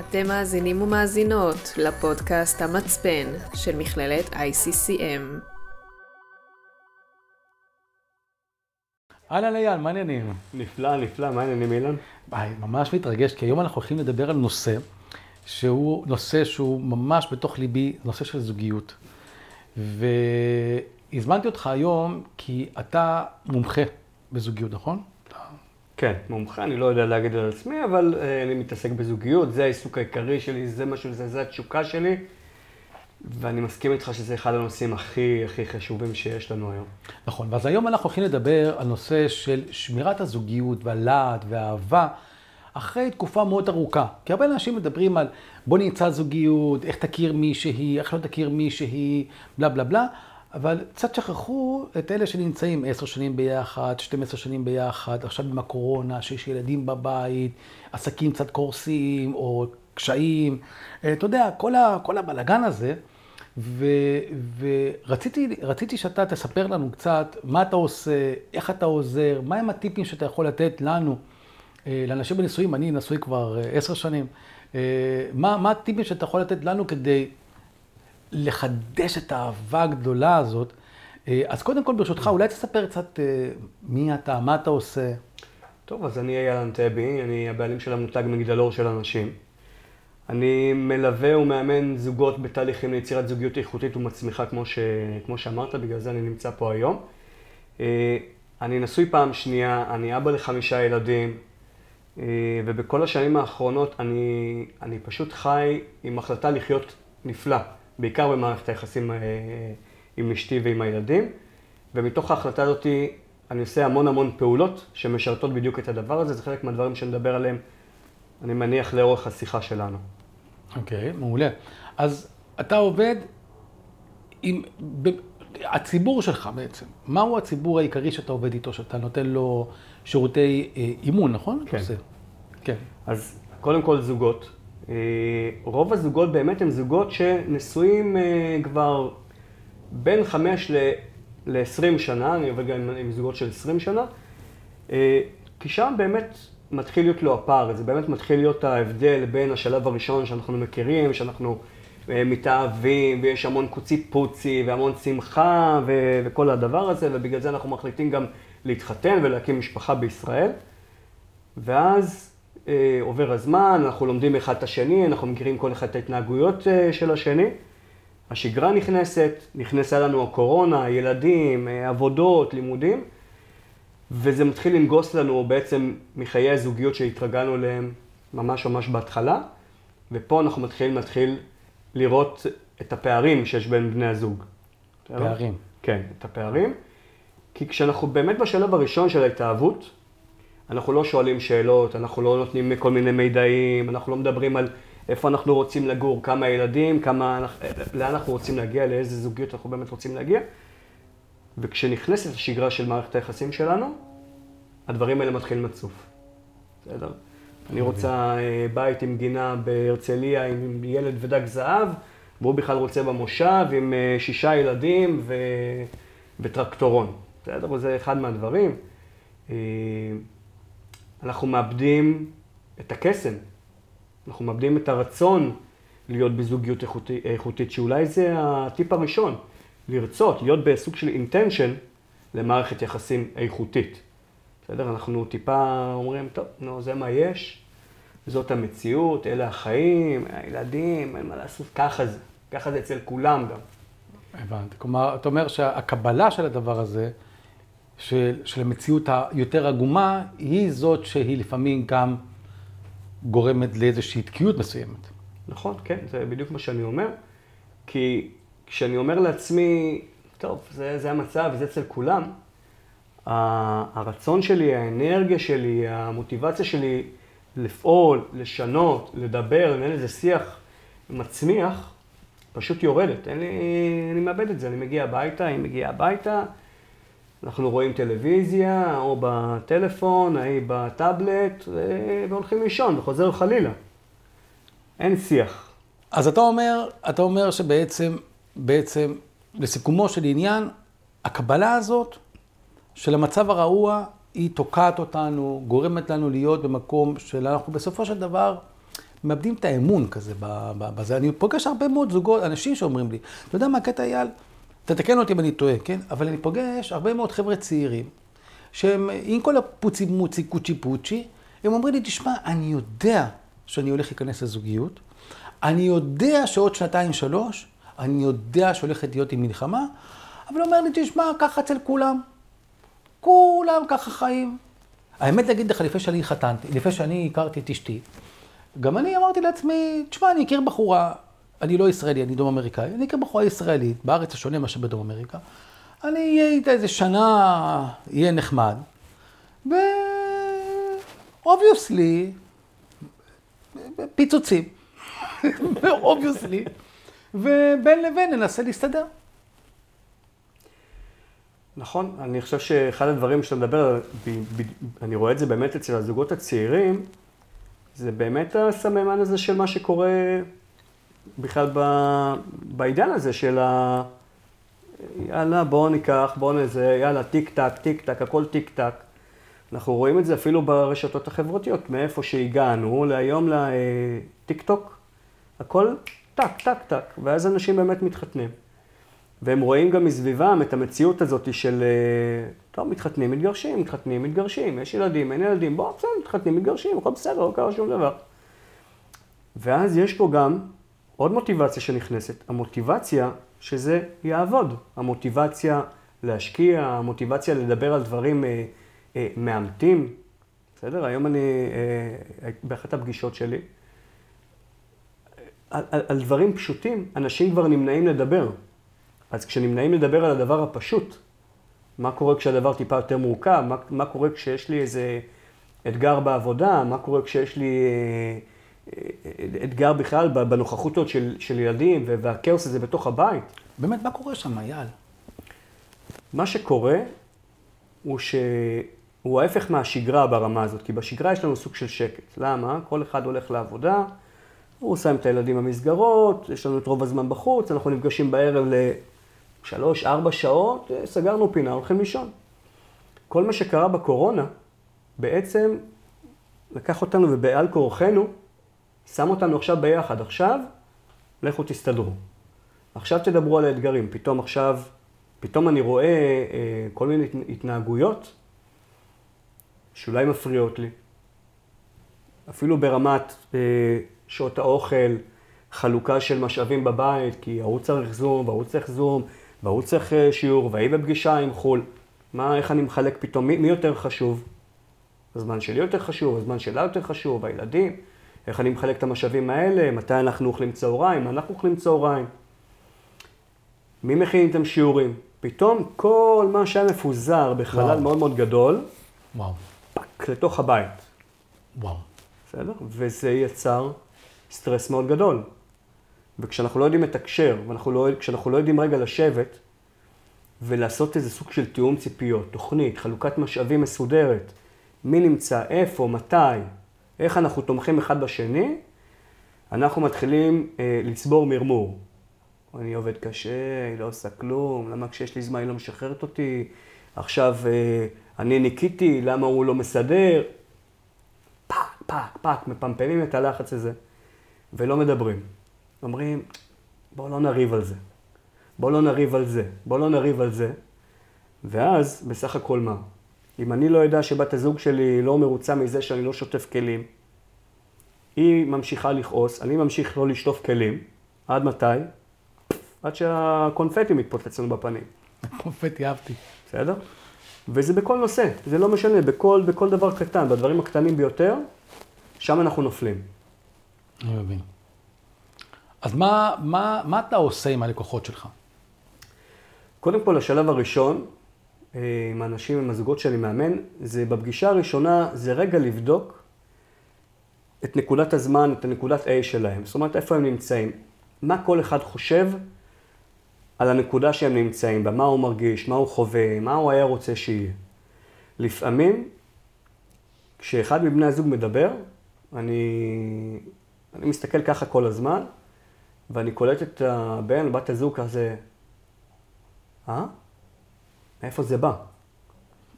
אתם מאזינים ומאזינות לפודקאסט המצפן של מכללת ICCM. אהלן אייל, מה העניינים? נפלא, נפלא, מה העניינים אילן? אני ממש מתרגש, כי היום אנחנו הולכים לדבר על נושא, שהוא נושא שהוא ממש בתוך ליבי, נושא של זוגיות. והזמנתי אותך היום כי אתה מומחה בזוגיות, נכון? כן, מומחה, אני לא יודע להגיד על עצמי, אבל אה, אני מתעסק בזוגיות, זה העיסוק העיקרי שלי, זה משהו, זה, זה התשוקה שלי, ואני מסכים איתך שזה אחד הנושאים הכי הכי חשובים שיש לנו היום. נכון, ואז היום אנחנו הולכים לדבר על נושא של שמירת הזוגיות והלהט והאהבה. אחרי תקופה מאוד ארוכה. כי הרבה אנשים מדברים על בוא נמצא זוגיות, איך תכיר מישהי, איך לא תכיר מישהי, בלה בלה בלה, אבל קצת שכחו את אלה שנמצאים עשר שנים ביחד, 12 שנים ביחד, עכשיו עם הקורונה, שיש ילדים בבית, עסקים קצת קורסים, או קשיים, אה, אתה יודע, כל, ה, כל הבלגן הזה. ו, ורציתי שאתה תספר לנו קצת מה אתה עושה, איך אתה עוזר, מהם הטיפים שאתה יכול לתת לנו, אה, לאנשים בנישואים, אני נשוי כבר אה, עשר שנים, מה, מה הטיפים שאתה יכול לתת לנו כדי לחדש את האהבה הגדולה הזאת. אה, אז קודם כל, ברשותך, אולי תספר קצת אה, מי אתה, מה אתה עושה. טוב, אז אני אייל אנטבי, אני הבעלים של המותג מגדלור של אנשים. אני מלווה ומאמן זוגות בתהליכים ליצירת זוגיות איכותית ומצמיחה, כמו, ש... כמו שאמרת, בגלל זה אני נמצא פה היום. אה, אני נשוי פעם שנייה, אני אבא לחמישה ילדים, ובכל השנים האחרונות אני, אני פשוט חי עם החלטה לחיות נפלא. בעיקר במערכת היחסים אה, עם אשתי ועם הילדים. ומתוך ההחלטה הזאת אני עושה המון המון פעולות שמשרתות בדיוק את הדבר הזה, זה חלק מהדברים שנדבר עליהם, אני מניח, לאורך השיחה שלנו. אוקיי, okay, מעולה. אז אתה עובד עם... הציבור שלך בעצם, מהו הציבור העיקרי שאתה עובד איתו, שאתה נותן לו שירותי אה, אימון, נכון? כן. כן. אז קודם כל זוגות, רוב הזוגות באמת הם זוגות שנשואים אה, כבר בין חמש ל-20 שנה, אני עובד גם עם זוגות של 20 שנה, אה, כי שם באמת מתחיל להיות לו הפער, זה באמת מתחיל להיות ההבדל בין השלב הראשון שאנחנו מכירים, שאנחנו מתאהבים, ויש המון קוצי פוצי והמון שמחה ו- וכל הדבר הזה, ובגלל זה אנחנו מחליטים גם להתחתן ולהקים משפחה בישראל. ואז אה, עובר הזמן, אנחנו לומדים אחד את השני, אנחנו מכירים כל אחד את ההתנהגויות אה, של השני. השגרה נכנסת, נכנסה לנו הקורונה, ילדים, אה, עבודות, לימודים, וזה מתחיל לנגוס לנו בעצם מחיי הזוגיות שהתרגלנו אליהם ממש ממש בהתחלה, ופה אנחנו מתחילים להתחיל לראות את הפערים שיש בין בני הזוג. פערים. כן, את הפערים. כי כשאנחנו באמת בשלב הראשון של ההתאהבות, אנחנו לא שואלים שאלות, אנחנו לא נותנים כל מיני מידעים, אנחנו לא מדברים על איפה אנחנו רוצים לגור, כמה ילדים, כמה, לאן אנחנו רוצים להגיע, לאיזה זוגיות אנחנו באמת רוצים להגיע. וכשנכנסת השגרה של מערכת היחסים שלנו, הדברים האלה מתחילים לצוף. בסדר? אני רוצה אה, בית עם גינה בהרצליה עם ילד ודג זהב, והוא בכלל רוצה במושב עם אה, שישה ילדים ו... וטרקטורון. בסדר? זה אחד מהדברים. אנחנו מאבדים את הקסם. אנחנו מאבדים את הרצון להיות בזוגיות איכותית, איכותית, שאולי זה הטיפ הראשון, לרצות, להיות בסוג של אינטנשן למערכת יחסים איכותית. בסדר? אנחנו טיפה אומרים, טוב, נו, זה מה יש, זאת המציאות, אלה החיים, הילדים, אין מה לעשות, ככה זה. ככה זה אצל כולם גם. הבנתי. כלומר, אתה אומר שהקבלה של הדבר הזה, של, של המציאות היותר עגומה, היא זאת שהיא לפעמים גם גורמת לאיזושהי תקיעות מסוימת. נכון, כן, זה בדיוק מה שאני אומר. כי כשאני אומר לעצמי, טוב, זה, זה המצב, זה אצל כולם, הרצון שלי, האנרגיה שלי, המוטיבציה שלי לפעול, לשנות, לדבר, לנהל איזה שיח מצמיח, פשוט יורדת. אין לי, אני מאבד את זה, אני מגיע הביתה, אני מגיע הביתה, אנחנו רואים טלוויזיה, או בטלפון, ההיא בטאבלט, והולכים לישון, וחוזר חלילה. אין שיח. אז אתה אומר, אתה אומר שבעצם, בעצם, לסיכומו של עניין, הקבלה הזאת של המצב הרעוע, היא תוקעת אותנו, גורמת לנו להיות במקום של אנחנו בסופו של דבר מאבדים את האמון כזה בזה. אני פוגש הרבה מאוד זוגות, אנשים שאומרים לי, אתה יודע מה הקטע אייל? תתקן אותי אם אני טועה, כן? אבל אני פוגש הרבה מאוד חבר'ה צעירים, שהם עם כל הפוצי מוצי קוצ'י פוצ'י, הם אומרים לי, תשמע, אני יודע שאני הולך להיכנס לזוגיות, אני יודע שעוד שנתיים, שלוש, אני יודע שהולכת להיות עם מלחמה, אבל אומר לי, תשמע, ככה אצל כולם. כולם ככה חיים. האמת להגיד לך, לפני שאני חתנתי, לפני שאני הכרתי את אשתי, גם אני אמרתי לעצמי, תשמע, אני אכיר בחורה, אני לא ישראלי, אני דרום אמריקאי, אני אכיר בחורה ישראלית, בארץ השונה מאשר בדרום אמריקה. אני אהיה איתה איזה שנה, יהיה נחמד. ו-obviously, פיצוצים. obviously. ובין לבין ננסה להסתדר. נכון, אני חושב שאחד הדברים שאתה מדבר, אני רואה את זה באמת אצל הזוגות הצעירים, זה באמת הסממן הזה של מה שקורה בכלל ב, בעידן הזה של ה... יאללה, בואו ניקח, בואו נזה, יאללה, טיק טק, טיק טק, הכל טיק טק. אנחנו רואים את זה אפילו ברשתות החברתיות, מאיפה שהגענו, להיום לטיק טוק, הכל טק, טק, טק, ואז אנשים באמת מתחתנים. והם רואים גם מסביבם את המציאות הזאת של, אה, טוב, מתחתנים, מתגרשים, מתחתנים, מתגרשים, יש ילדים, אין ילדים, בואו, בסדר, מתחתנים, מתגרשים, הכל בסדר, לא קרה שום דבר. ואז יש פה גם עוד מוטיבציה שנכנסת, המוטיבציה שזה יעבוד, המוטיבציה להשקיע, המוטיבציה לדבר על דברים אה, אה, מאמתים, בסדר? היום אני, אה, באחת הפגישות שלי, על, על, על דברים פשוטים, אנשים כבר נמנעים לדבר. אז כשנמנעים לדבר על הדבר הפשוט, מה קורה כשהדבר טיפה יותר מורכב, מה, מה קורה כשיש לי איזה אתגר בעבודה, מה קורה כשיש לי אה, אה, אתגר בכלל בנוכחות הזאת של, של ילדים והכאוס הזה בתוך הבית. באמת, מה קורה שם, אייל? מה שקורה הוא שהוא ההפך מהשגרה ברמה הזאת, כי בשגרה יש לנו סוג של שקט. למה? כל אחד הולך לעבודה, הוא שם את הילדים במסגרות, יש לנו את רוב הזמן בחוץ, אנחנו נפגשים בערב לשלוש, ארבע שעות, סגרנו פינה, הולכים לישון. כל מה שקרה בקורונה, בעצם לקח אותנו ובעל כורחנו, שם אותנו עכשיו ביחד. עכשיו, לכו תסתדרו. עכשיו תדברו על האתגרים. פתאום עכשיו, פתאום אני רואה אה, כל מיני התנהגויות שאולי מפריעות לי. אפילו ברמת אה, שעות האוכל, חלוקה של משאבים בבית, כי ההוא צריך זום, וההוא צריך זום, וההוא צריך אה, שיעור, והיא בפגישה עם חו"ל. מה, איך אני מחלק פתאום, מי, מי יותר חשוב? הזמן שלי יותר חשוב, הזמן שלה יותר חשוב, הילדים, איך אני מחלק את המשאבים האלה, מתי אנחנו אוכלים צהריים, אנחנו אוכלים צהריים. מי מכין איתם שיעורים? פתאום כל מה שהיה מפוזר בחלל וואו. מאוד מאוד גדול, וואו. פק, לתוך הבית. וואו. בסדר? וזה יצר סטרס מאוד גדול. וכשאנחנו לא יודעים לתקשר, וכשאנחנו לא יודעים רגע לשבת ולעשות איזה סוג של תיאום ציפיות, תוכנית, חלוקת משאבים מסודרת, מי נמצא, איפה, מתי, איך אנחנו תומכים אחד בשני, אנחנו מתחילים אה, לצבור מרמור. אני עובד קשה, היא לא עושה כלום, למה כשיש לי זמן היא לא משחררת אותי, עכשיו אה, אני ניקיתי, למה הוא לא מסדר? fuck, fuck, fuck, מפמפמים את הלחץ הזה. ולא מדברים. אומרים, בואו לא נריב על זה. בואו לא נריב על זה. בואו לא נריב על זה. ואז, בסך הכל מה? אם אני לא יודע שבת הזוג שלי לא מרוצה מזה שאני לא שוטף כלים, היא ממשיכה לכעוס, אני ממשיך לא לשטוף כלים. עד מתי? עד שהקונפטי מתפוצץ לנו בפנים. קונפטי אהבתי. בסדר? וזה בכל נושא, זה לא משנה, בכל, בכל דבר קטן, בדברים הקטנים ביותר, שם אנחנו נופלים. אני מבין. אז מה, מה, מה אתה עושה עם הלקוחות שלך? קודם כל, השלב הראשון, עם האנשים, עם הזוגות שאני מאמן, זה בפגישה הראשונה, זה רגע לבדוק את נקודת הזמן, את הנקודת A שלהם. זאת אומרת, איפה הם נמצאים. מה כל אחד חושב על הנקודה שהם נמצאים בה, מה הוא מרגיש, מה הוא חווה, מה הוא היה רוצה שיהיה. לפעמים, כשאחד מבני הזוג מדבר, אני, אני מסתכל ככה כל הזמן, ואני קולט את הבן, בת הזוג כזה, אה? מאיפה זה בא?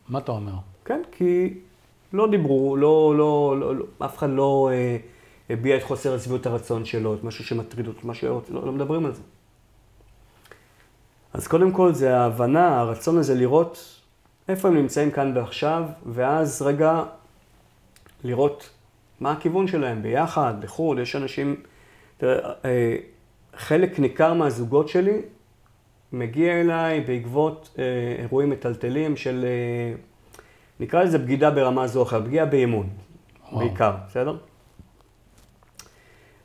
מה אתה אומר? כן, כי לא דיברו, לא, לא, לא, לא אף אחד לא אה, הביע את חוסר השביעות הרצון שלו, את משהו שמטריד אותו, משהו שרוצה, לא, לא מדברים על זה. אז קודם כל זה ההבנה, הרצון הזה לראות איפה הם נמצאים כאן ועכשיו, ואז רגע לראות מה הכיוון שלהם ביחד, לחוד, יש אנשים, תראה, אה, חלק ניכר מהזוגות שלי מגיע אליי בעקבות אה, אירועים מטלטלים של, אה, נקרא לזה בגידה ברמה זו או אחרת, פגיעה באמון, וואו. בעיקר, בסדר?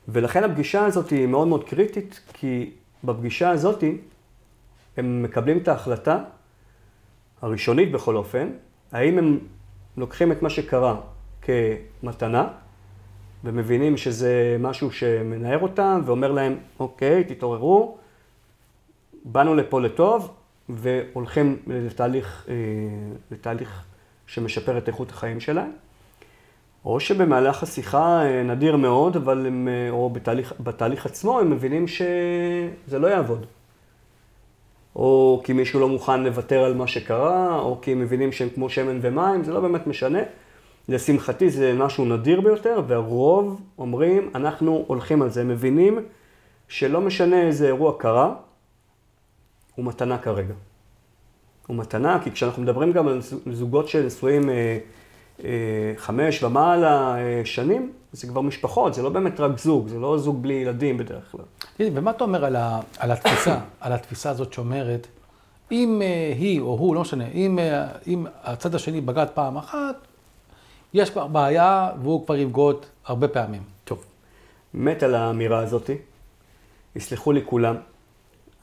ולכן הפגישה הזאת היא מאוד מאוד קריטית, כי בפגישה הזאת הם מקבלים את ההחלטה, הראשונית בכל אופן, האם הם לוקחים את מה שקרה כמתנה, ומבינים שזה משהו שמנער אותם, ואומר להם, אוקיי, תתעוררו, באנו לפה לטוב, והולכים לתהליך, אה, לתהליך שמשפר את איכות החיים שלהם. או שבמהלך השיחה אה, נדיר מאוד, אבל הם, אה, או בתהליך, בתהליך עצמו, הם מבינים שזה לא יעבוד. או כי מישהו לא מוכן לוותר על מה שקרה, או כי הם מבינים שהם כמו שמן ומים, זה לא באמת משנה. לשמחתי זה משהו נדיר ביותר, והרוב אומרים, אנחנו הולכים על זה. מבינים שלא משנה איזה אירוע קרה, הוא מתנה כרגע. הוא מתנה, כי כשאנחנו מדברים גם על זוגות שנשואים אה, אה, חמש ומעלה אה, שנים, זה כבר משפחות, זה לא באמת רק זוג, זה לא זוג בלי ילדים בדרך כלל. תראי, ומה אתה אומר על, ה, על התפיסה, על התפיסה הזאת שאומרת, אם אה, היא או הוא, לא משנה, אם, אה, אם הצד השני בגד פעם אחת, יש כבר בעיה והוא כבר יבגוד הרבה פעמים. טוב, מת על האמירה הזאתי, יסלחו לי כולם,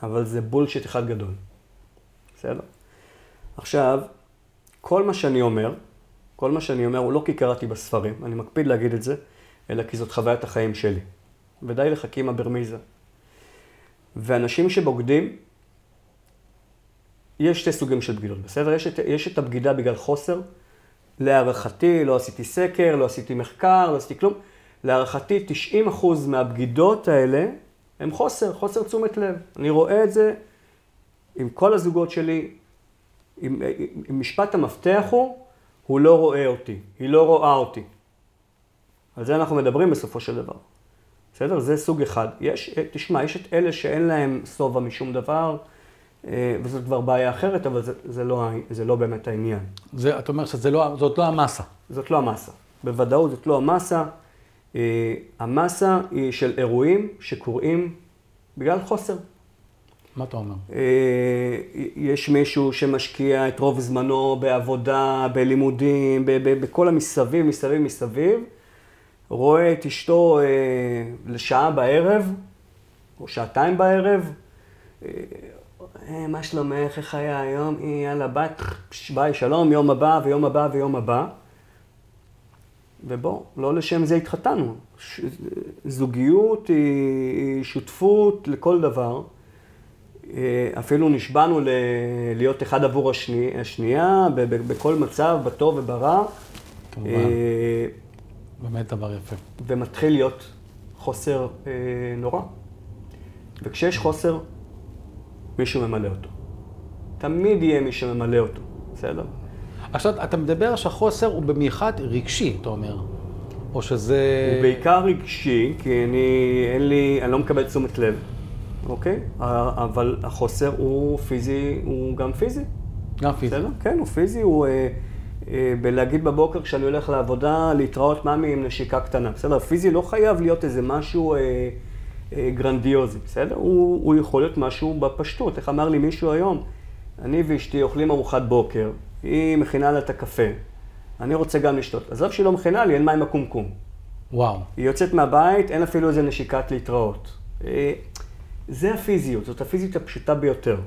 אבל זה בולשיט אחד גדול. בסדר? עכשיו, כל מה שאני אומר, כל מה שאני אומר הוא לא כי קראתי בספרים, אני מקפיד להגיד את זה, אלא כי זאת חוויית החיים שלי. ודי לחכימה ברמיזה. ואנשים שבוגדים, יש שתי סוגים של בגידות, בסדר? יש את, יש את הבגידה בגלל חוסר. להערכתי, לא עשיתי סקר, לא עשיתי מחקר, לא עשיתי כלום. להערכתי, 90% מהבגידות האלה הם חוסר, חוסר תשומת לב. אני רואה את זה עם כל הזוגות שלי, עם, עם, עם משפט המפתח הוא, הוא לא רואה אותי, היא לא רואה אותי. על זה אנחנו מדברים בסופו של דבר. בסדר? זה סוג אחד. יש, תשמע, יש את אלה שאין להם שובע משום דבר, אה, וזאת כבר בעיה אחרת, אבל זה, זה, לא, זה לא באמת העניין. זה, אתה אומר שזאת לא, לא המסה. זאת לא המסה. בוודאות זאת לא המסה. אה, המסה היא של אירועים שקורים בגלל חוסר. מה אתה אומר? אה, יש מישהו שמשקיע את רוב זמנו בעבודה, בלימודים, בכל המסביב, מסביב, מסביב, רואה את אשתו אה, לשעה בערב, או שעתיים בערב, אה, אה, מה שלומך, איך היה היום? יאללה, בת, ביי, שלום, יום הבא ויום הבא ויום הבא. ובוא, לא לשם זה התחתנו. ש... זוגיות היא, שותפות לכל דבר. אה, אפילו נשבענו ל... להיות אחד עבור השני... השנייה, ב... ב... בכל מצב, בטוב וברע. כמובן. אה, באמת דבר יפה. ומתחיל להיות חוסר אה, נורא. וכשיש חוסר, מישהו ממלא אותו. תמיד יהיה מי שממלא אותו, בסדר? עכשיו, אתה מדבר שהחוסר הוא במיוחד רגשי, אתה אומר. או שזה... הוא בעיקר רגשי, כי אני, אין לי, אני לא מקבל תשומת לב, אוקיי? אבל החוסר הוא פיזי, הוא גם פיזי. גם פיזי. בסדר? כן, הוא פיזי, הוא אה, אה, בלהגיד בבוקר כשאני הולך לעבודה, להתראות ממי עם נשיקה קטנה. בסדר? פיזי לא חייב להיות איזה משהו אה, אה, גרנדיוזי, בסדר? הוא, הוא יכול להיות משהו בפשטות. איך אמר לי מישהו היום? אני ואשתי אוכלים ארוחת בוקר, היא מכינה לה את הקפה, אני רוצה גם לשתות. עזוב שהיא לא מכינה לי, אין מים הקומקום. וואו. היא יוצאת מהבית, אין אפילו איזה נשיקת להתראות. אה, זה הפיזיות, זאת הפיזיות הפשוטה ביותר.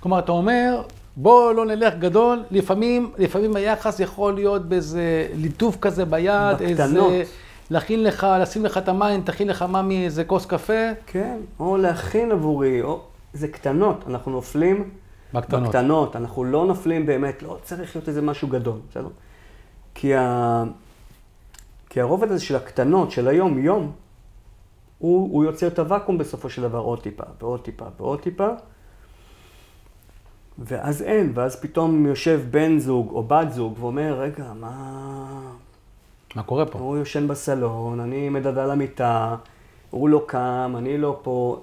כלומר, אתה אומר, בוא לא נלך גדול, לפעמים, לפעמים היחס יכול להיות באיזה ליטוף כזה ביד, בקטנות. איזה... להכין לך, לשים לך את המים, תכין לך ממי איזה כוס קפה. כן, או להכין עבורי, או... זה קטנות, אנחנו נופלים בקטנות. בקטנות, אנחנו לא נופלים באמת, לא צריך להיות איזה משהו גדול, בסדר? כי, ה... כי הרובד הזה של הקטנות, של היום-יום, הוא, הוא יוצר את הוואקום בסופו של דבר עוד טיפה, ועוד טיפה, ועוד טיפה. ואז אין, ואז פתאום יושב בן זוג או בת זוג ואומר, רגע, מה... מה קורה פה? הוא יושן בסלון, אני מדדה על המיטה, הוא לא קם, אני לא פה.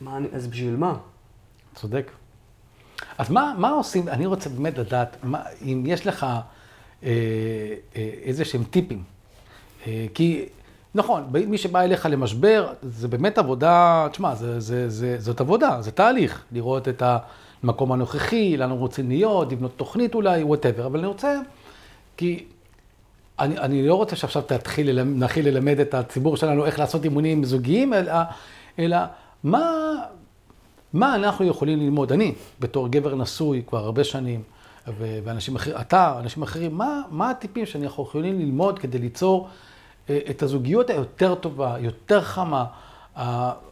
מה אני, אז בשביל מה? צודק. אז מה, מה עושים, אני רוצה באמת לדעת, מה, אם יש לך אה, אה, איזה שהם טיפים. אה, כי, נכון, מי שבא אליך למשבר, זה באמת עבודה, תשמע, זה, זה, זה, זאת עבודה, זה תהליך, לראות את המקום הנוכחי, לאן רוצים להיות, לבנות תוכנית אולי, whatever, אבל אני רוצה, כי אני, אני לא רוצה שעכשיו תתחיל נתחיל ללמד את הציבור שלנו איך לעשות אימונים זוגיים, אלא, אלא מה, מה אנחנו יכולים ללמוד? אני, בתור גבר נשוי כבר הרבה שנים, ואנשים אחרים, אתה, אנשים אחרים, מה, מה הטיפים שאנחנו יכולים ללמוד כדי ליצור אה, את הזוגיות היותר טובה, יותר חמה?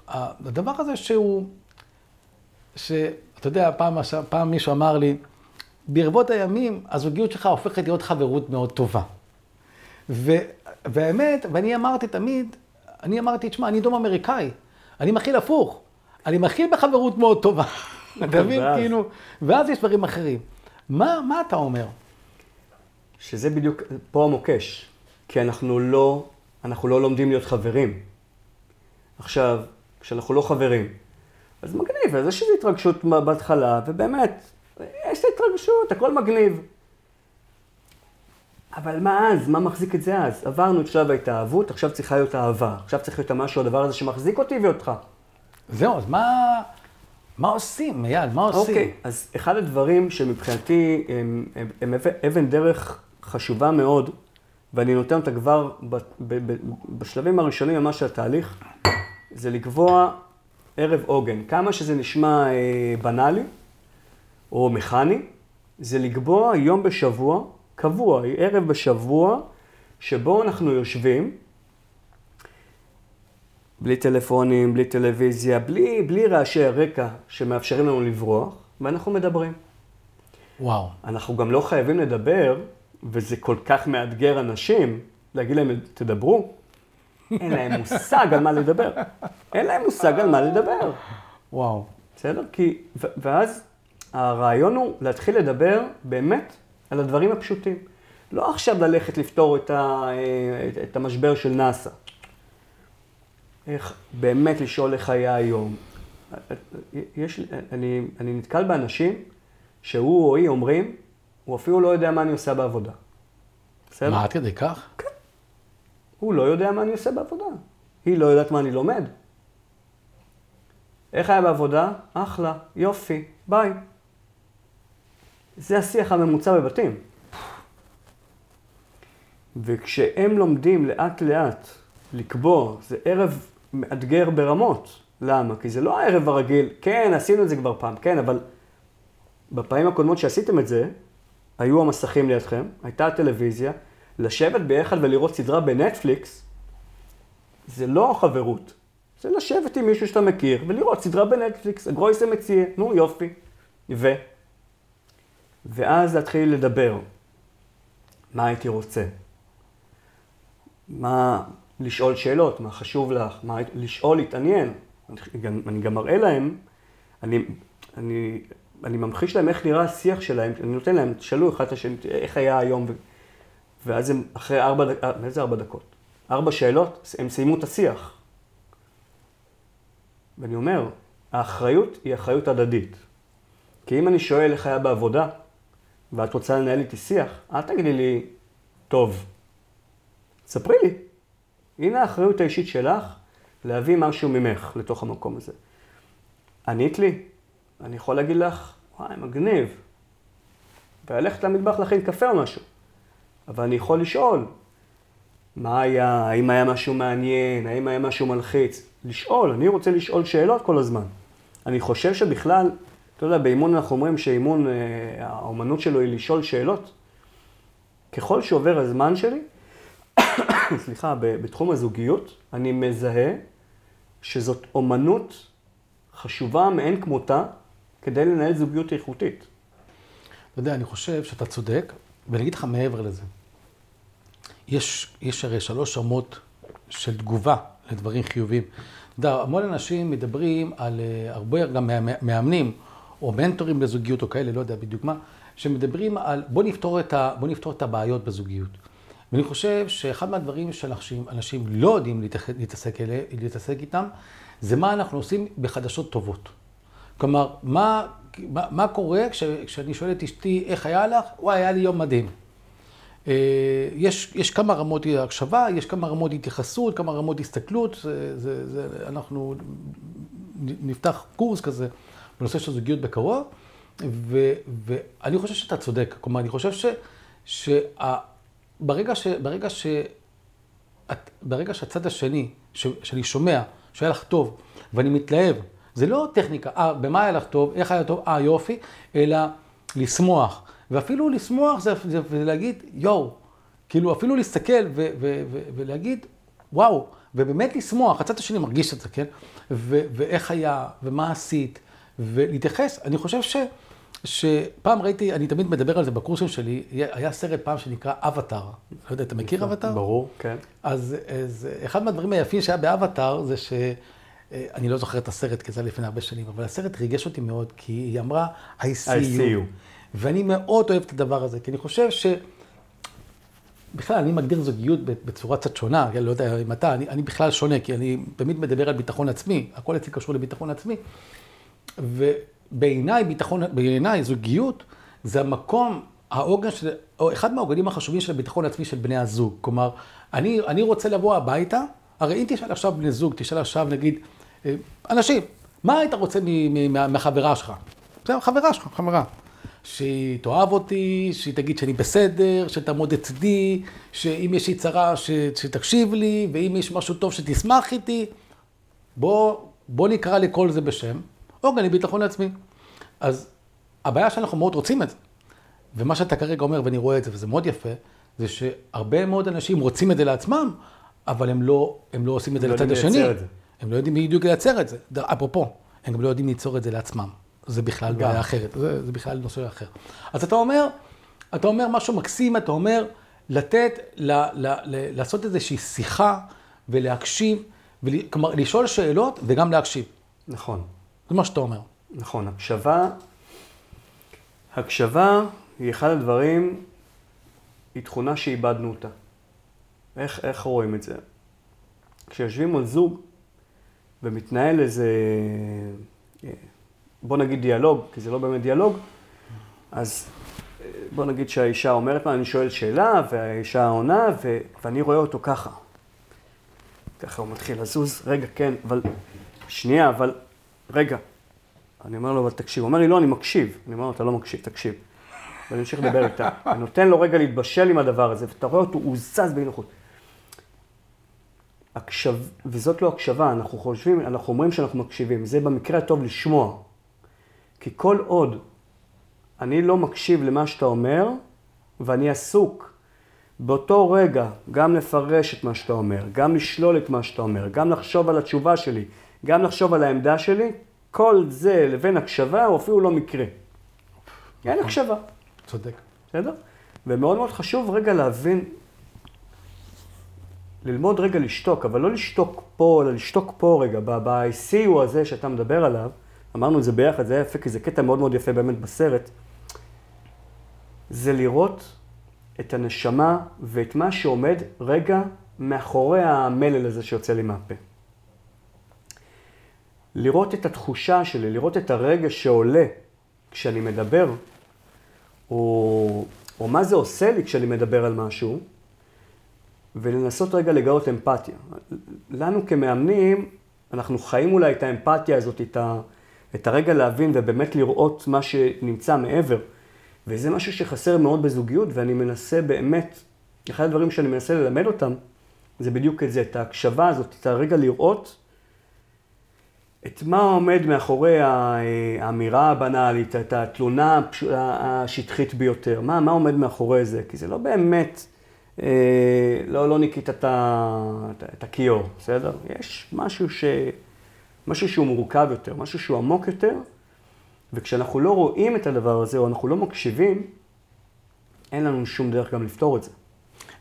הדבר הזה שהוא, שאתה יודע, פעם, פעם מישהו אמר לי, ברבות הימים הזוגיות שלך הופכת להיות חברות מאוד טובה. ו, והאמת, ואני אמרתי תמיד, אני אמרתי, תשמע, אני דום אמריקאי, אני מכיל הפוך. אני מכיל בחברות מאוד טובה. אתה מבין? כאילו, ואז יש דברים אחרים. מה, מה אתה אומר? שזה בדיוק, פה המוקש. כי אנחנו לא, אנחנו לא לומדים להיות חברים. עכשיו, כשאנחנו לא חברים, אז מגניב, אז יש איזו התרגשות בהתחלה, ובאמת, יש את ההתרגשות, הכל מגניב. אבל מה אז? מה מחזיק את זה אז? עברנו את שלב ההתאהבות, עכשיו צריכה להיות אהבה. עכשיו צריך להיות המשהו, הדבר הזה שמחזיק אותי ואותך. זהו, אז מה, מה עושים, אייל? מה עושים? אוקיי, okay, אז אחד הדברים שמבחינתי הם, הם, הם אבן דרך חשובה מאוד, ואני נותן אותה כבר ב, ב, ב, בשלבים הראשונים ממש של התהליך, זה לקבוע ערב עוגן. כמה שזה נשמע אה, בנאלי או מכני, זה לקבוע יום בשבוע, קבוע, ערב בשבוע, שבו אנחנו יושבים, בלי טלפונים, בלי טלוויזיה, בלי, בלי רעשי הרקע שמאפשרים לנו לברוח, ואנחנו מדברים. וואו. אנחנו גם לא חייבים לדבר, וזה כל כך מאתגר אנשים, להגיד להם, תדברו. אין להם מושג על מה לדבר. אין להם מושג על מה לדבר. וואו. בסדר? כי, ואז הרעיון הוא להתחיל לדבר באמת על הדברים הפשוטים. לא עכשיו ללכת לפתור את, ה, את המשבר של נאסא. איך באמת לשאול איך היה היום. יש, אני, אני נתקל באנשים שהוא או היא אומרים, הוא אפילו לא יודע מה אני עושה בעבודה. בסדר? מה, עד כדי כך? כן. הוא לא יודע מה אני עושה בעבודה. היא לא יודעת מה אני לומד. איך היה בעבודה? אחלה, יופי, ביי. זה השיח הממוצע בבתים. וכשהם לומדים לאט לאט לקבוע, זה ערב מאתגר ברמות. למה? כי זה לא הערב הרגיל, כן, עשינו את זה כבר פעם, כן, אבל בפעמים הקודמות שעשיתם את זה, היו המסכים לידכם, הייתה הטלוויזיה, לשבת ביחד ולראות סדרה בנטפליקס, זה לא חברות. זה לשבת עם מישהו שאתה מכיר ולראות סדרה בנטפליקס, הגרויסה מציע, נו יופי. ו? ואז להתחיל לדבר. מה הייתי רוצה? מה, לשאול שאלות, מה חשוב לך, מה, לשאול, להתעניין. אני גם, אני גם מראה להם, אני, אני, אני ממחיש להם איך נראה השיח שלהם, אני נותן להם, תשאלו אחד את השני, איך היה היום, ו... ואז הם אחרי ארבע דקות, איזה ארבע דקות? ארבע שאלות, הם סיימו את השיח. ואני אומר, האחריות היא אחריות הדדית. כי אם אני שואל איך היה בעבודה, ואת רוצה לנהל איתי שיח, אל תגידי לי, טוב, ספרי לי. הנה האחריות האישית שלך להביא משהו ממך לתוך המקום הזה. ענית לי, אני יכול להגיד לך, וואי, מגניב. וללכת למטבח להכין קפה או משהו. אבל אני יכול לשאול, מה היה, האם היה משהו מעניין, האם היה משהו מלחיץ. לשאול, אני רוצה לשאול שאלות כל הזמן. אני חושב שבכלל, אתה יודע, באימון אנחנו אומרים שאימון, אה, האומנות שלו היא לשאול שאלות. ככל שעובר הזמן שלי, סליחה, בתחום הזוגיות, אני מזהה שזאת אומנות חשובה מאין כמותה כדי לנהל זוגיות איכותית. אתה יודע, אני חושב שאתה צודק, ואני אגיד לך מעבר לזה. יש, יש הרי שלוש רמות של תגובה לדברים חיוביים. אתה יודע, המון אנשים מדברים על אה, הרבה, גם מאמנים, או מנטורים לזוגיות או כאלה, לא יודע בדיוק מה, שמדברים על בוא נפתור את, ה, בוא נפתור את הבעיות בזוגיות. ואני חושב שאחד מהדברים שאנשים אנשים לא יודעים להתעסק, אלה, להתעסק איתם, זה מה אנחנו עושים בחדשות טובות. כלומר, מה, מה, מה קורה כש, כשאני שואל את אשתי, איך היה לך? וואי, היה לי יום מדהים. אה, יש, יש כמה רמות הקשבה, יש כמה רמות התייחסות, כמה רמות הסתכלות, זה, זה, זה, אנחנו נפתח קורס כזה בנושא של זוגיות בקרוב, ו, ואני חושב שאתה צודק, כלומר, אני חושב ש, שברגע ש, ברגע ש, ברגע שהצד השני, ש, שאני שומע, שהיה לך טוב, ואני מתלהב, זה לא טכניקה, אה, במה היה לך טוב, איך היה טוב, אה, יופי, אלא לשמוח. ואפילו לשמוח זה, זה, זה להגיד, יואו, כאילו אפילו להסתכל ו, ו, ו, ולהגיד, וואו, ובאמת לשמוח, הצד השני מרגיש את זה, כן? ו, ואיך היה, ומה עשית, ולהתייחס. אני חושב ש, שפעם ראיתי, אני תמיד מדבר על זה בקורסים שלי, היה סרט פעם שנקרא אבטאר. לא יודע, אתה מכיר אבטאר? ברור, כן. אז, אז אחד מהדברים היפים שהיה באבטאר זה ש... אה, אני לא זוכר את הסרט, כי זה היה לפני הרבה שנים, אבל הסרט ריגש אותי מאוד, כי היא אמרה, I see, I see you. you. ואני מאוד אוהב את הדבר הזה, כי אני חושב ש... בכלל, אני מגדיר זוגיות בצורה קצת שונה, אני לא יודע אם אתה, אני, אני בכלל שונה, כי אני תמיד מדבר על ביטחון עצמי, הכל אצלי קשור לביטחון עצמי. ובעיניי, ביטחון, בעיניי, זוגיות זה המקום, העוגן של, או אחד מהעוגנים החשובים של הביטחון העצמי של בני הזוג. כלומר, אני, אני רוצה לבוא הביתה, הרי אם תשאל עכשיו בני זוג, תשאל עכשיו נגיד, אה, אנשים, מה היית רוצה מהחברה שלך? בסדר, חברה שלך, חברה. שהיא תאהב אותי, שהיא תגיד שאני בסדר, שתעמוד אצלי, שאם יש לי צרה, ש... שתקשיב לי, ואם יש משהו טוב שתשמח איתי. בוא, בוא נקרא לכל זה בשם, עוגן לביטחון עצמי. אז הבעיה שאנחנו מאוד רוצים את זה, ומה שאתה כרגע אומר, ואני רואה את זה, וזה מאוד יפה, זה שהרבה מאוד אנשים רוצים את זה לעצמם, אבל הם לא, הם לא עושים את זה לא לצד השני. את זה. הם לא יודעים בדיוק לייצר את זה. אפרופו, הם גם לא יודעים ליצור את זה לעצמם. זה בכלל בעיה אחרת, זה, זה בכלל נושא אחר. אז אתה אומר, אתה אומר משהו מקסים, אתה אומר לתת, ל, ל, ל, לעשות איזושהי שיחה ולהקשיב, ול, כלומר, לשאול שאלות וגם להקשיב. נכון. זה מה שאתה אומר. נכון, הקשבה, הקשבה היא אחד הדברים, היא תכונה שאיבדנו אותה. איך, איך רואים את זה? כשיושבים על זוג ומתנהל איזה בוא נגיד דיאלוג, כי זה לא באמת דיאלוג, אז אה, בוא נגיד שהאישה אומרת מה, אני שואל שאלה, והאישה עונה, ו... ואני רואה אותו ככה. ככה הוא מתחיל לזוז, רגע, כן, אבל... שנייה, אבל... רגע. אני אומר לו, אבל תקשיב. הוא אומר לי, לא, אני מקשיב. אני אומר לו, אתה לא מקשיב, תקשיב. ואני ממשיך לדבר איתה. אני נותן לו רגע להתבשל עם הדבר הזה, ואתה רואה אותו, הוא זז באי נוחות. הקשב... וזאת לא הקשבה, אנחנו חושבים, אנחנו אומרים שאנחנו מקשיבים. זה במקרה הטוב לשמוע. כי כל עוד אני לא מקשיב למה שאתה אומר, ואני עסוק באותו רגע גם לפרש את מה שאתה אומר, גם לשלול את מה שאתה אומר, גם לחשוב על התשובה שלי, גם לחשוב על העמדה שלי, כל זה לבין הקשבה הוא אפילו לא מקרה. אין הקשבה. צודק. בסדר? ומאוד מאוד חשוב רגע להבין, ללמוד רגע לשתוק, אבל לא לשתוק פה, אלא לשתוק פה רגע, ב-ICU הזה שאתה מדבר עליו, אמרנו את זה ביחד, זה היה יפה, כי זה קטע מאוד מאוד יפה באמת בסרט, זה לראות את הנשמה ואת מה שעומד רגע מאחורי המלל הזה שיוצא לי מהפה. לראות את התחושה שלי, לראות את הרגע שעולה כשאני מדבר, או, או מה זה עושה לי כשאני מדבר על משהו, ולנסות רגע לגלות אמפתיה. לנו כמאמנים, אנחנו חיים אולי את האמפתיה הזאת, את ה... את הרגע להבין ובאמת לראות מה שנמצא מעבר. וזה משהו שחסר מאוד בזוגיות, ואני מנסה באמת, אחד הדברים שאני מנסה ללמד אותם, זה בדיוק את זה, את ההקשבה הזאת, את הרגע לראות את מה עומד מאחורי האמירה הבנאלית, את התלונה השטחית ביותר, מה, מה עומד מאחורי זה, כי זה לא באמת, אה, לא, לא ניקית את, את הכיור, בסדר? יש משהו ש... משהו שהוא מורכב יותר, משהו שהוא עמוק יותר, וכשאנחנו לא רואים את הדבר הזה, או אנחנו לא מקשיבים, אין לנו שום דרך גם לפתור את זה.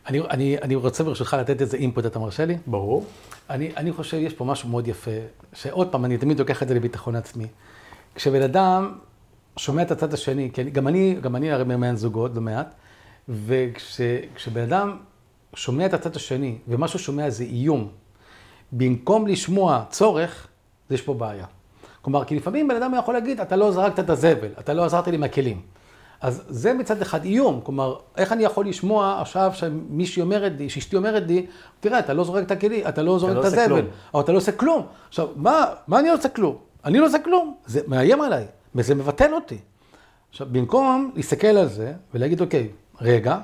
אני, אני, אני רוצה ברשותך לתת איזה אינפוט, אתה מרשה לי? ברור. אני, אני חושב, יש פה משהו מאוד יפה, שעוד פעם, אני תמיד לוקח את זה לביטחון עצמי. כשבן אדם שומע את הצד השני, כי אני, גם אני, גם אני הרי מאמן זוגות לא מעט, וכשבן אדם שומע את הצד השני, ומה שהוא שומע זה איום, במקום לשמוע צורך, יש פה בעיה. כלומר, כי לפעמים בן אדם יכול להגיד, אתה לא זרקת את הזבל, אתה לא עזרת לי מהכלים. אז זה מצד אחד איום, כלומר, איך אני יכול לשמוע עכשיו שמישהי אומרת לי, שאשתי אומרת לי, תראה, אתה לא זורק את הכלי, אתה לא זורק לא את הזבל, כלום. או אתה לא עושה כלום. עכשיו, מה, מה אני לא עושה כלום? אני לא עושה כלום, זה מאיים עליי, וזה מבטל אותי. עכשיו, במקום להסתכל על זה ולהגיד, אוקיי, רגע,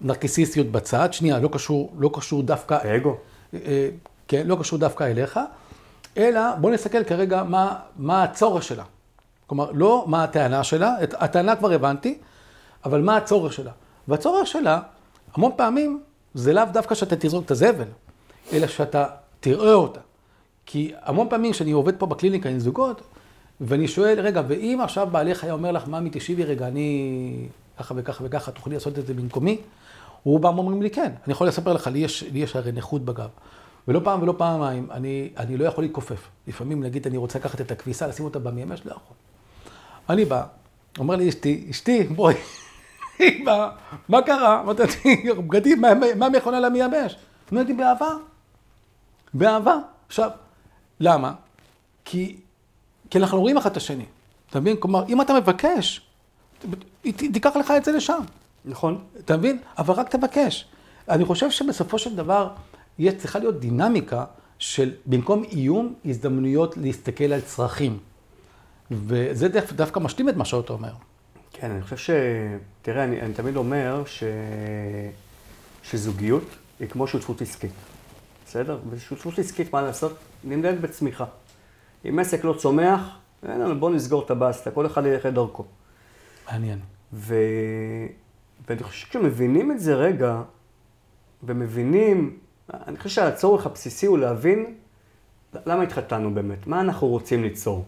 נרקיסיסטיות בצד, שנייה, לא קשור, לא קשור דווקא, אגו. אה, כן, לא קשור דווקא אליך, אלא בוא נסתכל כרגע מה, מה הצורך שלה. כלומר, לא מה הטענה שלה, את הטענה כבר הבנתי, אבל מה הצורך שלה. והצורך שלה, המון פעמים, זה לאו דווקא שאתה תזרוק את הזבל, אלא שאתה תראה אותה. כי המון פעמים כשאני עובד פה בקליניקה עם זוגות, ואני שואל, רגע, ואם עכשיו בעלך היה אומר לך, ממי, תקשיבי רגע, אני ככה וככה וככה, תוכלי לעשות את זה במקומי? רובם אומרים לי, כן. אני יכול לספר לך, לי יש, לי יש הרי נכות בגב. ולא פעם ולא פעמיים, אני, אני לא יכול להתכופף. לפעמים, נגיד, אני רוצה לקחת את הכביסה, לשים אותה במיימש, לא יכול. אני בא, אומר לי אשתי, אשתי, בואי, היא באה, מה קרה? אמרתי לי, בגדים, מה- מכונה למייבש? אמרתי, באהבה. באהבה. עכשיו, למה? כי, כי אנחנו רואים אחד את השני. אתה מבין? כלומר, אם אתה מבקש, תיקח לך את זה לשם. נכון. אתה מבין? אבל רק תבקש. אני חושב שבסופו של דבר, יש, צריכה להיות דינמיקה של במקום איום, הזדמנויות להסתכל על צרכים. וזה דווקא, דווקא משלים את מה שאתה אומר. כן, אני חושב ש... תראה, אני, אני תמיד אומר ש... שזוגיות היא כמו שותפות עסקית, בסדר? ושותפות עסקית, מה לעשות? נמדדת בצמיחה. אם עסק לא צומח, אין לנו, בוא נסגור את הבסטה, כל אחד ילך את דרכו. מעניין. ו... ואני חושב שכשמבינים את זה רגע, ומבינים, אני חושב שהצורך הבסיסי הוא להבין למה התחתנו באמת, מה אנחנו רוצים ליצור.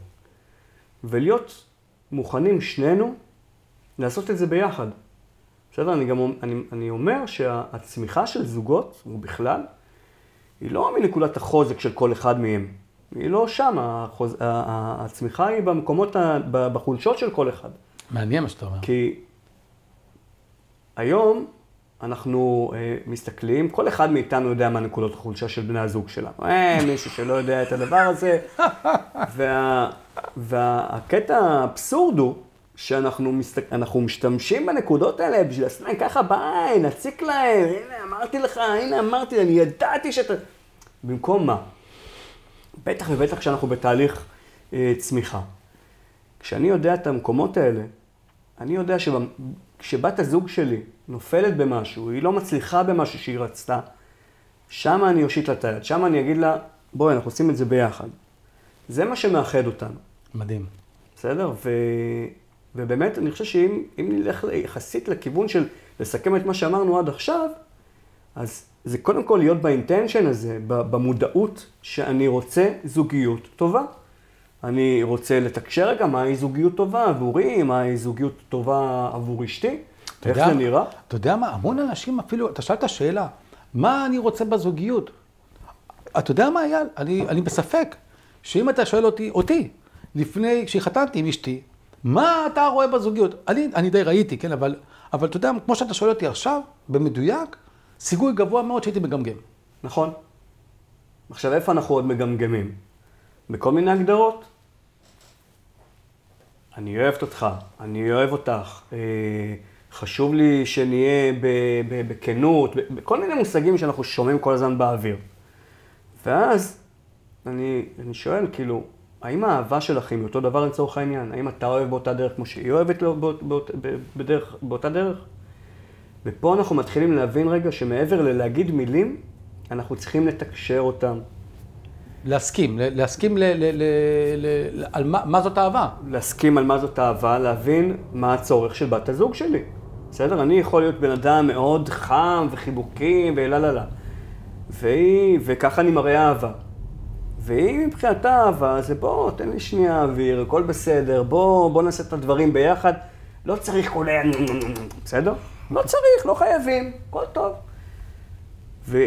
ולהיות מוכנים שנינו לעשות את זה ביחד. בסדר? אני גם אני, אני אומר שהצמיחה של זוגות, ובכלל, היא לא מנקודת החוזק של כל אחד מהם. היא לא שם, החוז... הצמיחה היא במקומות, ה... בחולשות של כל אחד. מעניין מה שאתה אומר. כי היום אנחנו אה, מסתכלים, כל אחד מאיתנו יודע מה נקודות החולשה של בני הזוג שלנו. אין מישהו שלא יודע את הדבר הזה. וה, והקטע האבסורד הוא שאנחנו מסתק... משתמשים בנקודות האלה בשביל לעשות להם ככה ביי, נציק להם, הנה אמרתי לך, הנה אמרתי, אני ידעתי שאתה... במקום מה? בטח ובטח כשאנחנו בתהליך אה, צמיחה. כשאני יודע את המקומות האלה, אני יודע שכשבת הזוג שלי נופלת במשהו, היא לא מצליחה במשהו שהיא רצתה, שם אני אושיט לה את היד, שם אני אגיד לה, בואי, אנחנו עושים את זה ביחד. זה מה שמאחד אותנו, מדהים. בסדר? ו... ובאמת, אני חושב שאם אם נלך יחסית לכיוון של לסכם את מה שאמרנו עד עכשיו, אז זה קודם כל להיות באינטנשן הזה, במודעות שאני רוצה זוגיות טובה. אני רוצה לתקשר רגע מהי זוגיות טובה עבורי, מהי זוגיות טובה עבור אשתי, איך יודע- זה נראה. אתה יודע מה, המון אנשים אפילו, אתה שאלת שאלה, מה אני רוצה בזוגיות? אתה יודע מה, אייל? אני, אני בספק, שאם אתה שואל אותי, אותי, לפני שהתחתנתי עם אשתי, מה אתה רואה בזוגיות? אני, אני די ראיתי, כן, אבל, אבל אתה יודע, כמו שאתה שואל אותי עכשיו, במדויק, סיכוי גבוה מאוד שהייתי מגמגם. נכון. עכשיו, איפה אנחנו עוד מגמגמים? בכל מיני הגדרות. אני אוהבת אותך, אני אוהב אותך, אה, חשוב לי שנהיה בכנות, בכל מיני מושגים שאנחנו שומעים כל הזמן באוויר. ואז אני, אני שואל, כאילו, האם האהבה שלך היא אותו דבר לצורך העניין? האם אתה אוהב באותה דרך כמו שהיא אוהבת לו באות- באות- בדרך, באותה דרך? ופה אנחנו מתחילים להבין רגע שמעבר ללהגיד מילים, אנחנו צריכים לתקשר אותם. להסכים, להסכים ל, ל, ל, ל, על מה, מה זאת אהבה. להסכים על מה זאת אהבה, להבין מה הצורך של בת הזוג שלי. בסדר? אני יכול להיות בן אדם מאוד חם וחיבוקים ולה לה לה. והיא, וככה אני מראה אהבה. והיא מבחינתה אהבה, זה בוא, תן לי שנייה אוויר, הכל בסדר, בוא, בוא נעשה את הדברים ביחד. לא צריך כל ה... בסדר? לא צריך, לא חייבים, הכל טוב. ו,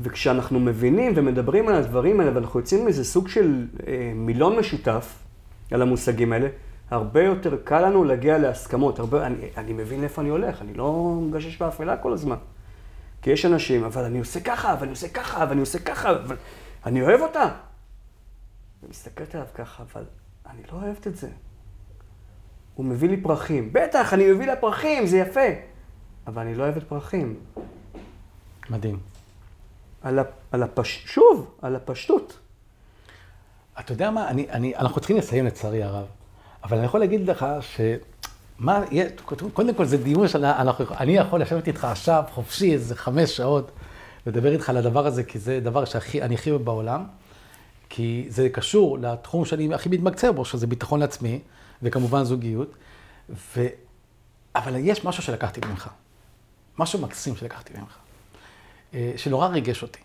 וכשאנחנו מבינים ומדברים על הדברים האלה, ואנחנו יוצאים מאיזה סוג של אה, מילון משותף על המושגים האלה, הרבה יותר קל לנו להגיע להסכמות. הרבה, אני, אני מבין לאיפה אני הולך, אני לא מגשש באפלה כל הזמן. כי יש אנשים, אבל אני עושה ככה, ואני עושה ככה, ואני עושה ככה, אבל אני אוהב אותה. אני מסתכלת עליו ככה, אבל אני לא אוהבת את זה. הוא מביא לי פרחים. בטח, אני מביא לה פרחים, זה יפה. אבל אני לא אוהבת פרחים. מדהים. על, על הפש... שוב, על הפשטות. אתה יודע מה, אני, אני, אנחנו צריכים לסיים לצערי הרב, אבל אני יכול להגיד לך ש... מה, קודם כל זה דיון שאני יכול לשבת איתך עכשיו חופשי איזה חמש שעות, לדבר איתך על הדבר הזה, כי זה דבר שאני הכי אוהב בעולם, כי זה קשור לתחום שאני הכי מתמקצר בו, שזה ביטחון לעצמי, וכמובן זוגיות, ו... אבל יש משהו שלקחתי ממך, משהו מקסים שלקחתי ממך, שנורא ריגש אותי,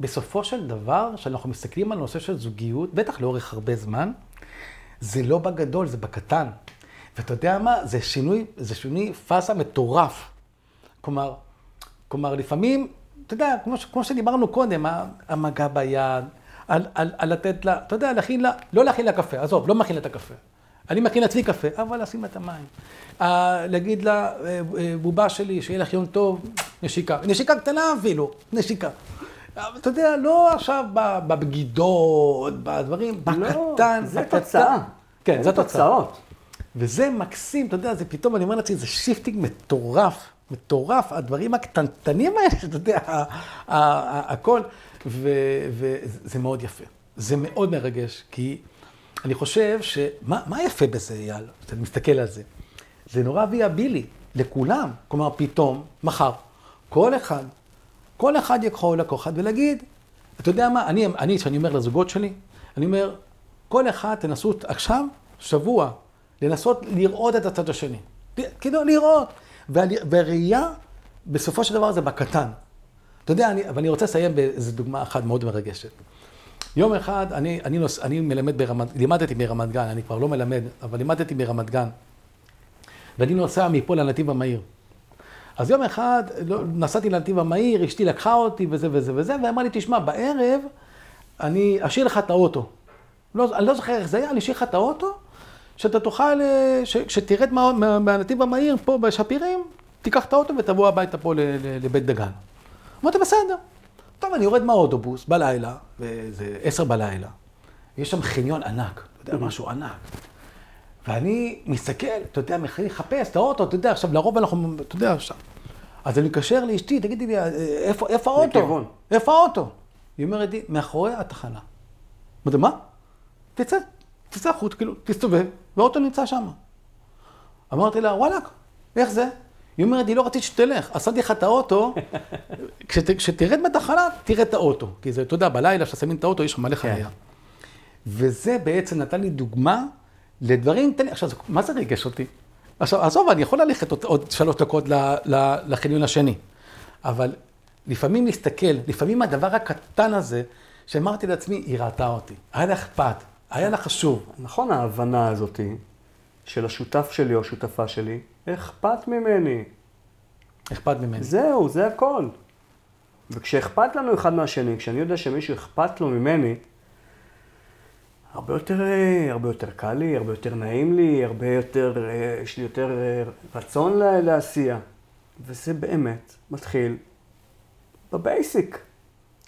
שבסופו של דבר, כשאנחנו מסתכלים על נושא של זוגיות, בטח לאורך הרבה זמן, זה לא בגדול, זה בקטן. ואתה יודע מה? זה שינוי, זה שינוי פאזה מטורף. כלומר, כלומר, לפעמים, אתה יודע, כמו, כמו שדיברנו קודם, המגע ביד, על, על, על לתת לה, אתה יודע, להכין לה, לא להכין לה קפה, עזוב, לא מכין לה את הקפה. אני מכין לעצמי קפה, אבל לשים לה את המים. אה, להגיד לה, אה, אה, בובה שלי, שיהיה לך יום טוב, נשיקה. נשיקה קטנה אפילו, נשיקה. אתה יודע, לא עכשיו בבגידות, בדברים, לא, בקטן. זה. תוצאה. כן, זה תוצאות. וזה מקסים, אתה יודע, זה פתאום, אני אומר לעצמי, זה shifting מטורף, מטורף, הדברים הקטנטנים האלה, אתה יודע, הכל, וזה מאוד יפה. זה מאוד מרגש, כי אני חושב שמה יפה בזה, אייל? אתה מסתכל על זה. זה נורא ויאבילי לכולם. כלומר, פתאום, מחר, כל אחד כל אחד יכול לקחת ולהגיד, אתה יודע מה, אני, כשאני אומר לזוגות שלי, אני אומר, כל אחד תנסו עכשיו, שבוע, לנסות לראות את הצד השני. כאילו, לראות. והראייה, בסופו של דבר זה בקטן. אתה יודע, אני, ואני רוצה לסיים באיזו דוגמה אחת מאוד מרגשת. יום אחד, אני, אני, נוס, אני מלמד ברמת, לימדתי ברמת גן, אני כבר לא מלמד, אבל לימדתי ברמת גן. ואני נוסע מפה לנתיב המהיר. אז יום אחד לא, נסעתי לנתיב המהיר, אשתי לקחה אותי וזה וזה וזה, ואמרה לי, תשמע, בערב אני אשאיר לך את האוטו. לא, אני לא זוכר איך זה היה, אני אשאיר לך את האוטו, שאתה תוכל, כשתרד מה, מה, מהנתיב המהיר פה בשפירים, תיקח את האוטו ותבוא הביתה פה לבית דגן. אמרתי, בסדר. טוב, אני יורד מהאוטובוס בלילה, וזה עשר בלילה, יש שם חניון ענק, אתה יודע, משהו ענק. ואני מסתכל, אתה יודע, מתחיל לחפש את האוטו, אתה יודע, עכשיו לרוב אנחנו, אתה יודע, שם. אז אני מתקשר לאשתי, תגידי לי, איפה, איפה האוטו? לכיוון. איפה האוטו? היא אומרת לי, מאחורי התחנה. אמרתי, מה? תצא, תצא החוץ, כאילו, תסתובב, והאוטו נמצא שם. אמרתי לה, וואלכ, איך זה? היא אומרת לי, לא רציתי שתלך, עשיתי לך את האוטו, כשת, כשתרד מהתחנה, תראה את האוטו. כי זה, אתה יודע, בלילה, כששמים את האוטו, יש שם מלא כן. חניה. וזה בעצם נתן לי דוגמה לדברים קטנים. עכשיו, מה זה ריגש אותי? עכשיו, עזוב, אני יכול ללכת עוד, עוד שלוש דקות לחניון השני, אבל לפעמים להסתכל, לפעמים הדבר הקטן הזה, שאמרתי לעצמי, היא ראתה אותי, היה לה אכפת, היה לה חשוב. נכון, ההבנה הזאתי של השותף שלי או השותפה שלי, אכפת ממני. אכפת ממני. זהו, זה הכל. וכשאכפת לנו אחד מהשני, כשאני יודע שמישהו אכפת לו ממני, הרבה יותר, אה, הרבה יותר קל לי, הרבה יותר נעים לי, הרבה יותר, אה, יש לי יותר אה, רצון לעשייה. וזה באמת מתחיל בבייסיק.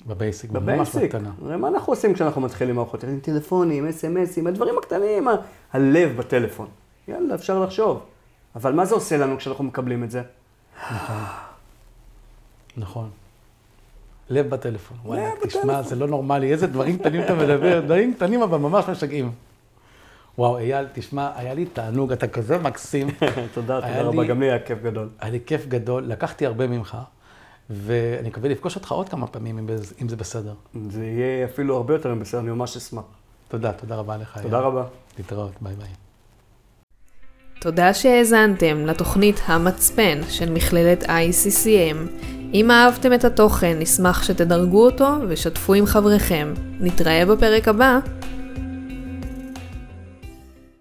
בבייסיק, ממש בקטנה. הרי מה אנחנו עושים כשאנחנו מתחילים מערכות? עם טלפונים, אס.אם.אסים, הדברים הקטנים, הלב בטלפון. יאללה, אפשר לחשוב. אבל מה זה עושה לנו כשאנחנו מקבלים את זה? נכון. נכון. לב בטלפון. וואלה, תשמע, זה לא נורמלי, איזה דברים קטנים אתה מדבר, דברים קטנים אבל ממש משגעים. וואו, אייל, תשמע, היה לי תענוג, אתה כזה מקסים. תודה, תודה רבה, גם לי היה כיף גדול. היה לי כיף גדול, לקחתי הרבה ממך, ואני מקווה לפגוש אותך עוד כמה פעמים, אם זה בסדר. זה יהיה אפילו הרבה יותר בסדר, אני ממש אשמח. תודה, תודה רבה לך. תודה רבה. להתראות, ביי ביי. תודה שהאזנתם לתוכנית המצפן של מכללת ICCM. אם אהבתם את התוכן, נשמח שתדרגו אותו ושתפו עם חבריכם. נתראה בפרק הבא.